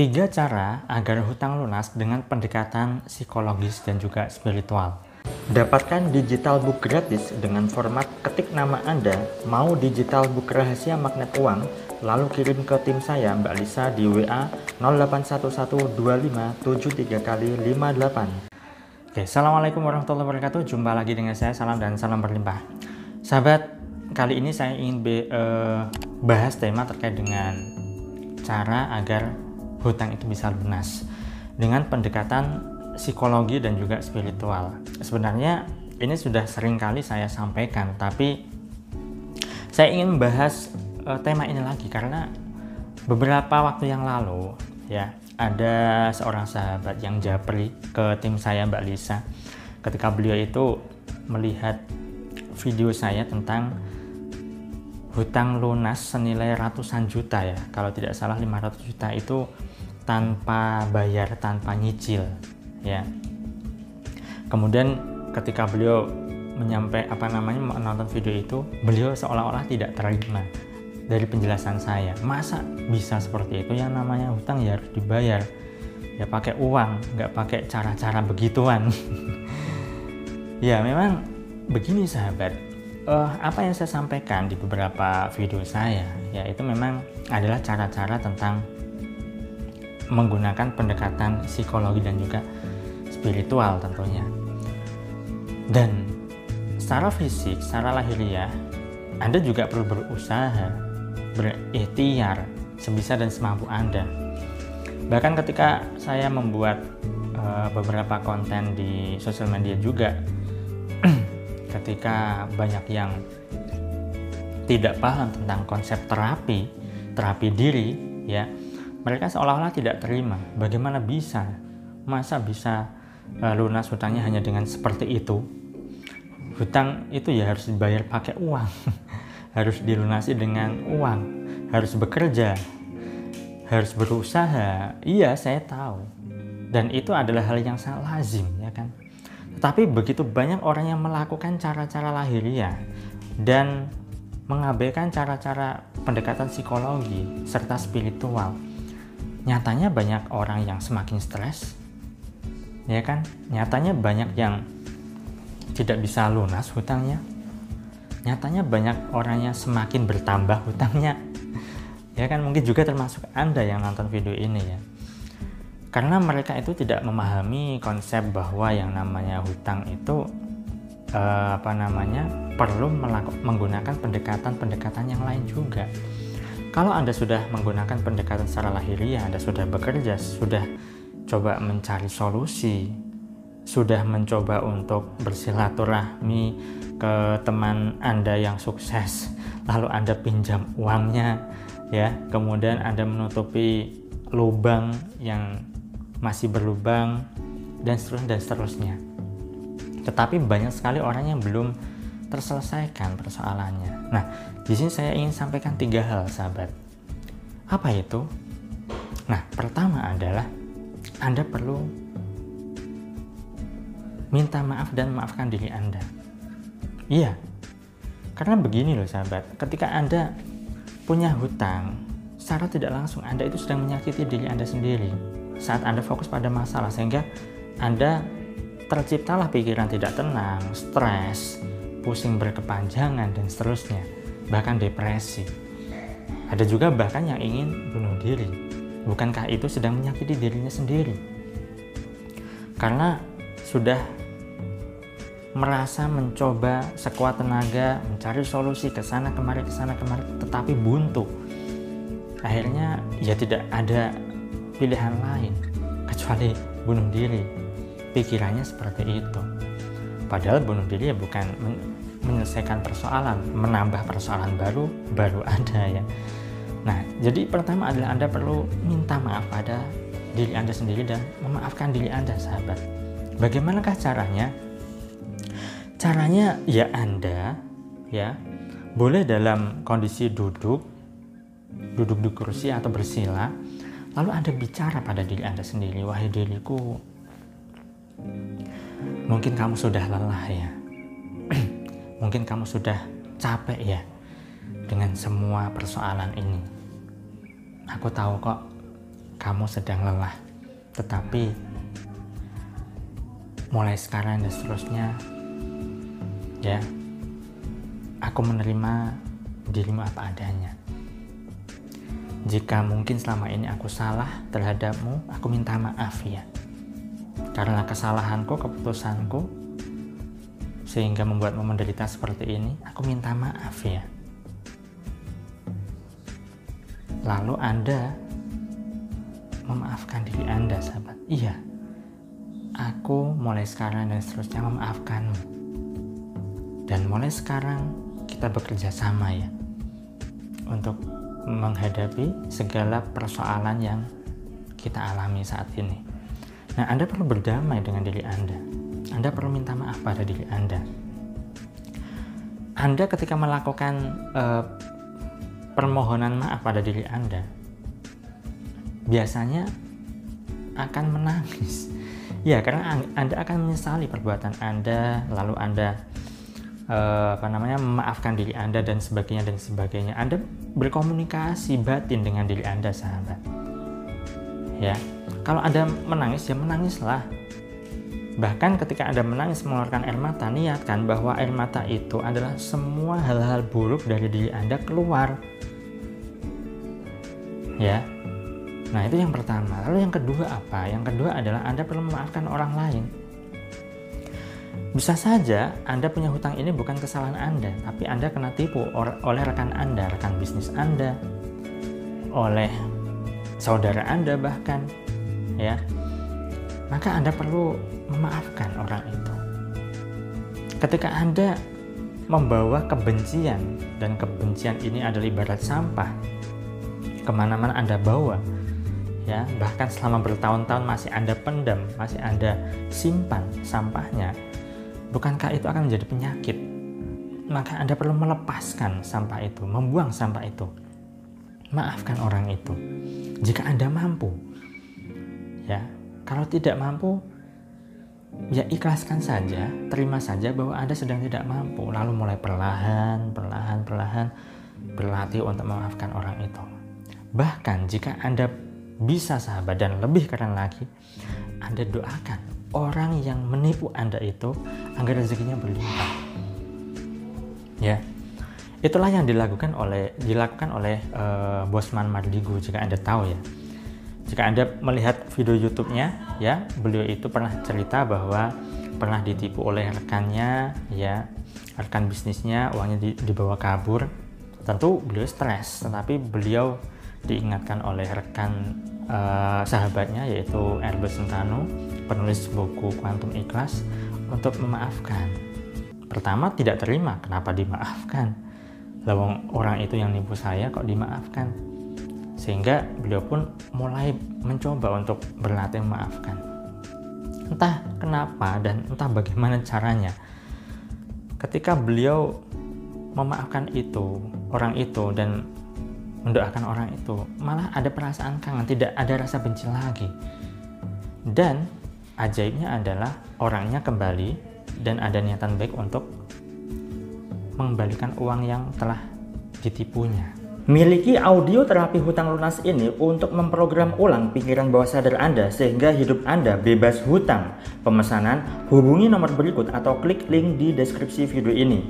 Tiga cara agar hutang lunas dengan pendekatan psikologis dan juga spiritual. Dapatkan digital book gratis dengan format ketik nama Anda, mau digital book rahasia magnet uang, lalu kirim ke tim saya Mbak Lisa di WA 08112573 kali 58. Oke, Assalamualaikum warahmatullahi wabarakatuh. Jumpa lagi dengan saya, salam dan salam berlimpah. Sahabat, kali ini saya ingin be, uh, bahas tema terkait dengan cara agar hutang itu bisa lunas dengan pendekatan psikologi dan juga spiritual. Sebenarnya ini sudah sering kali saya sampaikan, tapi saya ingin membahas uh, tema ini lagi karena beberapa waktu yang lalu ya ada seorang sahabat yang japri ke tim saya Mbak Lisa ketika beliau itu melihat video saya tentang hutang lunas senilai ratusan juta ya kalau tidak salah 500 juta itu tanpa bayar, tanpa nyicil, ya. Kemudian ketika beliau menyampai apa namanya menonton video itu, beliau seolah-olah tidak terima dari penjelasan saya. Masa bisa seperti itu? Yang namanya hutang ya harus dibayar. Ya pakai uang, nggak pakai cara-cara begituan. ya memang begini sahabat. Uh, apa yang saya sampaikan di beberapa video saya, ya itu memang adalah cara-cara tentang menggunakan pendekatan psikologi dan juga spiritual tentunya. Dan secara fisik, secara lahiriah, Anda juga perlu berusaha, berikhtiar sebisa dan semampu Anda. Bahkan ketika saya membuat uh, beberapa konten di sosial media juga, ketika banyak yang tidak paham tentang konsep terapi, terapi diri, ya, mereka seolah-olah tidak terima. Bagaimana bisa? Masa bisa uh, lunas hutangnya hanya dengan seperti itu? Hutang itu ya harus dibayar pakai uang, harus dilunasi dengan uang, harus bekerja, harus berusaha. Iya, saya tahu. Dan itu adalah hal yang sangat lazim, ya kan? Tetapi begitu banyak orang yang melakukan cara-cara lahiriah dan mengabaikan cara-cara pendekatan psikologi serta spiritual nyatanya banyak orang yang semakin stres ya kan? Nyatanya banyak yang tidak bisa lunas hutangnya. Nyatanya banyak orang yang semakin bertambah hutangnya. Ya kan? Mungkin juga termasuk anda yang nonton video ini ya. Karena mereka itu tidak memahami konsep bahwa yang namanya hutang itu eh, apa namanya perlu menggunakan pendekatan-pendekatan yang lain juga kalau Anda sudah menggunakan pendekatan secara lahiriah, Anda sudah bekerja, sudah coba mencari solusi, sudah mencoba untuk bersilaturahmi ke teman Anda yang sukses, lalu Anda pinjam uangnya, ya, kemudian Anda menutupi lubang yang masih berlubang dan seterusnya dan seterusnya. Tetapi banyak sekali orang yang belum terselesaikan persoalannya. Nah, di sini saya ingin sampaikan tiga hal, sahabat. Apa itu? Nah, pertama adalah Anda perlu minta maaf dan maafkan diri Anda. Iya, karena begini loh sahabat, ketika Anda punya hutang, secara tidak langsung Anda itu sedang menyakiti diri Anda sendiri saat Anda fokus pada masalah sehingga Anda terciptalah pikiran tidak tenang, stres, pusing berkepanjangan dan seterusnya, bahkan depresi. Ada juga bahkan yang ingin bunuh diri. Bukankah itu sedang menyakiti dirinya sendiri? Karena sudah merasa mencoba sekuat tenaga mencari solusi ke sana kemari ke sana kemari tetapi buntu. Akhirnya ya tidak ada pilihan lain kecuali bunuh diri. Pikirannya seperti itu. Padahal bunuh diri ya bukan menyelesaikan persoalan, menambah persoalan baru, baru ada ya. Nah, jadi pertama adalah Anda perlu minta maaf pada diri Anda sendiri dan memaafkan diri Anda, sahabat. Bagaimanakah caranya? Caranya ya Anda ya boleh dalam kondisi duduk, duduk di kursi atau bersila, lalu Anda bicara pada diri Anda sendiri, wahai diriku, Mungkin kamu sudah lelah ya. Mungkin kamu sudah capek ya dengan semua persoalan ini. Aku tahu kok kamu sedang lelah. Tetapi mulai sekarang dan seterusnya ya aku menerima dirimu apa adanya. Jika mungkin selama ini aku salah terhadapmu, aku minta maaf ya. Karena kesalahanku, keputusanku, sehingga membuatmu menderita seperti ini, aku minta maaf ya. Lalu Anda memaafkan diri Anda, sahabat. Iya, aku mulai sekarang dan seterusnya memaafkanmu. Dan mulai sekarang kita bekerja sama ya untuk menghadapi segala persoalan yang kita alami saat ini. Nah, Anda perlu berdamai dengan diri Anda. Anda perlu minta maaf pada diri Anda. Anda ketika melakukan uh, permohonan maaf pada diri Anda, biasanya akan menangis. Ya, karena Anda akan menyesali perbuatan Anda, lalu Anda uh, apa namanya memaafkan diri Anda dan sebagainya dan sebagainya. Anda berkomunikasi batin dengan diri Anda, sahabat. Ya. Kalau Anda menangis, ya menangislah. Bahkan ketika Anda menangis mengeluarkan air mata, niatkan bahwa air mata itu adalah semua hal-hal buruk dari diri Anda keluar. Ya. Nah itu yang pertama. Lalu yang kedua apa? Yang kedua adalah anda perlu memaafkan orang lain. Bisa saja Anda punya hutang ini bukan kesalahan Anda, tapi Anda kena tipu oleh rekan Anda, rekan bisnis Anda, oleh saudara Anda bahkan, ya. Maka Anda perlu memaafkan orang itu. Ketika Anda membawa kebencian dan kebencian ini adalah ibarat sampah ke mana-mana Anda bawa ya bahkan selama bertahun-tahun masih Anda pendam masih Anda simpan sampahnya bukankah itu akan menjadi penyakit? Maka Anda perlu melepaskan sampah itu membuang sampah itu. Maafkan orang itu. Jika Anda mampu ya kalau tidak mampu ya ikhlaskan saja terima saja bahwa Anda sedang tidak mampu lalu mulai perlahan perlahan perlahan berlatih untuk memaafkan orang itu Bahkan jika Anda bisa sahabat dan lebih keren lagi, Anda doakan orang yang menipu Anda itu agar rezekinya berlimpah. Ya. Itulah yang dilakukan oleh dilakukan oleh uh, Bosman Mardigu jika Anda tahu ya. Jika Anda melihat video YouTube-nya ya, beliau itu pernah cerita bahwa pernah ditipu oleh rekannya ya, rekan bisnisnya uangnya dibawa kabur. Tentu beliau stres, tetapi beliau diingatkan oleh rekan uh, sahabatnya yaitu Herbert Sentano, penulis buku Quantum Ikhlas untuk memaafkan. Pertama tidak terima, kenapa dimaafkan? Lawang orang itu yang nipu saya kok dimaafkan? Sehingga beliau pun mulai mencoba untuk berlatih memaafkan. Entah kenapa dan entah bagaimana caranya. Ketika beliau memaafkan itu, orang itu dan mendoakan orang itu malah ada perasaan kangen tidak ada rasa benci lagi dan ajaibnya adalah orangnya kembali dan ada niatan baik untuk mengembalikan uang yang telah ditipunya. Miliki audio terapi hutang lunas ini untuk memprogram ulang pikiran bawah sadar Anda sehingga hidup Anda bebas hutang. Pemesanan hubungi nomor berikut atau klik link di deskripsi video ini.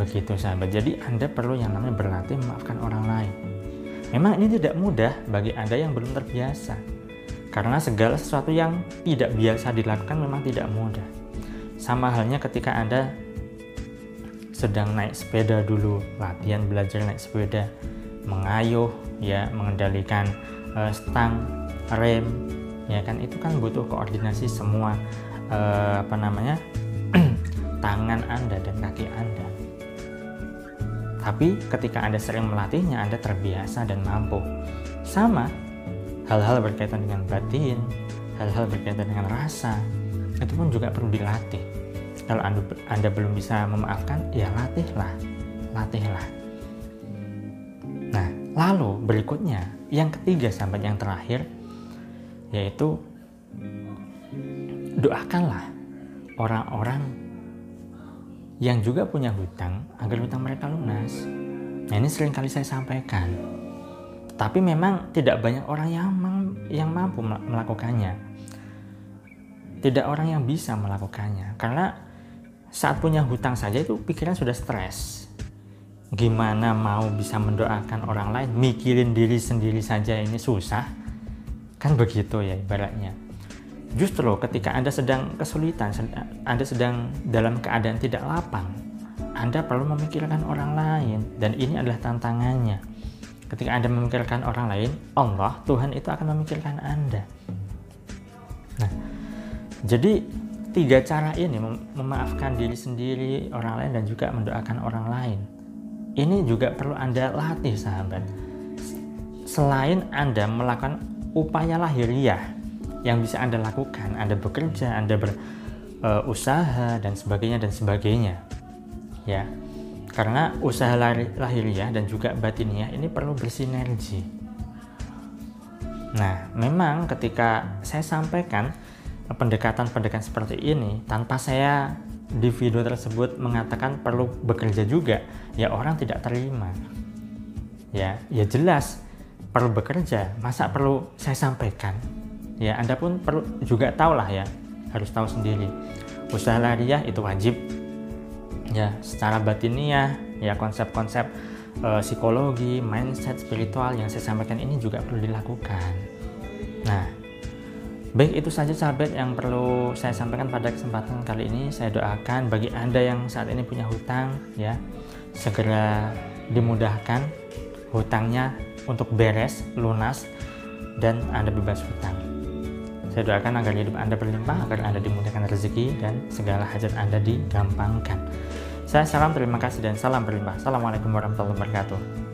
Begitu sahabat. Jadi Anda perlu yang namanya berlatih memaafkan orang lain. Memang ini tidak mudah bagi Anda yang belum terbiasa. Karena segala sesuatu yang tidak biasa dilakukan memang tidak mudah. Sama halnya ketika Anda sedang naik sepeda dulu, latihan belajar naik sepeda, mengayuh, ya, mengendalikan uh, stang, rem, ya kan itu kan butuh koordinasi semua uh, apa namanya tangan Anda dan kaki Anda. Tapi ketika Anda sering melatihnya, Anda terbiasa dan mampu. Sama, hal-hal berkaitan dengan batin, hal-hal berkaitan dengan rasa, itu pun juga perlu dilatih. Kalau anda, anda belum bisa memaafkan, ya latihlah, latihlah. Nah, lalu berikutnya, yang ketiga sampai yang terakhir, yaitu doakanlah orang-orang yang juga punya hutang agar hutang mereka lunas. Nah ini sering kali saya sampaikan. tapi memang tidak banyak orang yang yang mampu melakukannya tidak orang yang bisa melakukannya karena saat punya hutang saja itu pikiran sudah stres. Gimana mau bisa mendoakan orang lain? Mikirin diri sendiri saja ini susah? Kan begitu ya ibaratnya. Justru ketika anda sedang kesulitan anda sedang dalam keadaan tidak lapang anda perlu memikirkan orang lain. Dan ini adalah tantangannya. Ketika anda memikirkan orang lain Allah Tuhan itu akan memikirkan anda. Nah jadi tiga cara ini mem memaafkan diri sendiri, orang lain dan juga mendoakan orang lain. Ini juga perlu Anda latih sahabat. Selain Anda melakukan upaya lahiriah yang bisa Anda lakukan, Anda bekerja, Anda berusaha e, dan sebagainya dan sebagainya. Ya. Karena usaha lahiriah dan juga batiniah ini perlu bersinergi. Nah, memang ketika saya sampaikan pendekatan-pendekatan seperti ini tanpa saya di video tersebut mengatakan perlu bekerja juga ya orang tidak terima. Ya ya jelas perlu bekerja. Masa perlu saya sampaikan? Ya anda pun perlu juga tahu lah ya harus tahu sendiri. Usaha lariah itu wajib. Ya secara batiniah ya konsep-konsep e, psikologi mindset spiritual yang saya sampaikan ini juga perlu dilakukan. Nah Baik, itu saja sahabat yang perlu saya sampaikan pada kesempatan kali ini. Saya doakan bagi Anda yang saat ini punya hutang ya, segera dimudahkan hutangnya untuk beres, lunas dan Anda bebas hutang. Saya doakan agar hidup Anda berlimpah, agar Anda dimudahkan rezeki dan segala hajat Anda digampangkan. Saya salam terima kasih dan salam berlimpah. Assalamualaikum warahmatullahi wabarakatuh.